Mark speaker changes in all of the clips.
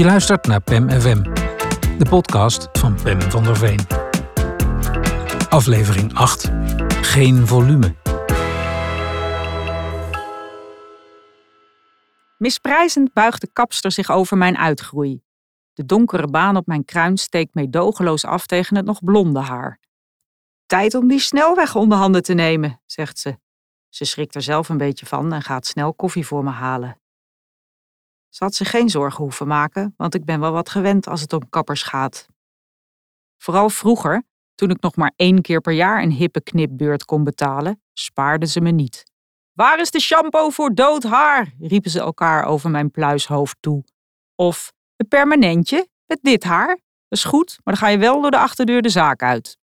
Speaker 1: Je luistert naar PEM FM, de podcast van Pem van der Veen. Aflevering 8. Geen volume.
Speaker 2: Misprijzend buigt de kapster zich over mijn uitgroei. De donkere baan op mijn kruin steekt meedogenloos af tegen het nog blonde haar. Tijd om die snelweg onder handen te nemen, zegt ze. Ze schrikt er zelf een beetje van en gaat snel koffie voor me halen. Ze had zich geen zorgen hoeven maken, want ik ben wel wat gewend als het om kappers gaat. Vooral vroeger, toen ik nog maar één keer per jaar een hippe knipbeurt kon betalen, spaarden ze me niet. Waar is de shampoo voor dood haar? riepen ze elkaar over mijn pluishoofd toe. Of een permanentje met dit haar? Dat is goed, maar dan ga je wel door de achterdeur de zaak uit.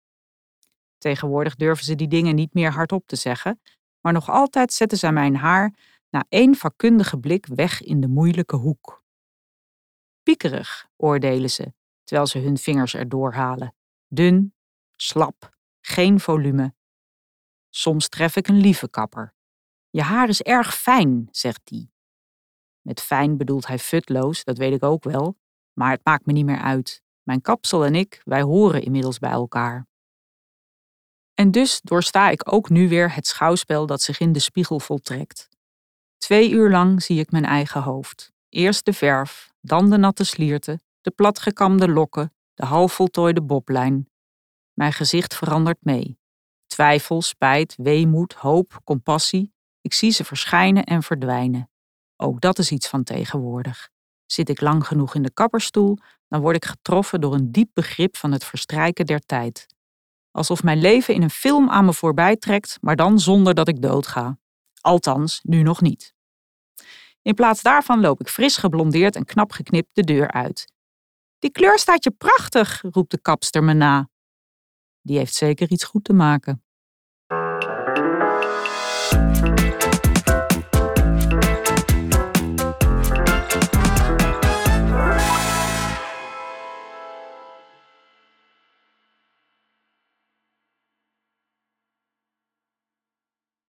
Speaker 2: Tegenwoordig durven ze die dingen niet meer hardop te zeggen, maar nog altijd zetten zij mijn haar na één vakkundige blik weg in de moeilijke hoek. Piekerig, oordelen ze, terwijl ze hun vingers erdoor halen. Dun, slap, geen volume. Soms tref ik een lieve kapper. Je haar is erg fijn, zegt die. Met fijn bedoelt hij futloos, dat weet ik ook wel, maar het maakt me niet meer uit. Mijn kapsel en ik, wij horen inmiddels bij elkaar. En dus doorsta ik ook nu weer het schouwspel dat zich in de spiegel voltrekt. Twee uur lang zie ik mijn eigen hoofd. Eerst de verf, dan de natte slierten, de platgekamde lokken, de halfvoltooide boblijn. Mijn gezicht verandert mee. Twijfel, spijt, weemoed, hoop, compassie. Ik zie ze verschijnen en verdwijnen. Ook dat is iets van tegenwoordig. Zit ik lang genoeg in de kapperstoel, dan word ik getroffen door een diep begrip van het verstrijken der tijd. Alsof mijn leven in een film aan me voorbij trekt, maar dan zonder dat ik doodga. Althans, nu nog niet. In plaats daarvan loop ik fris geblondeerd en knap geknipt de deur uit. Die kleur staat je prachtig, roept de kapster me na. Die heeft zeker iets goed te maken.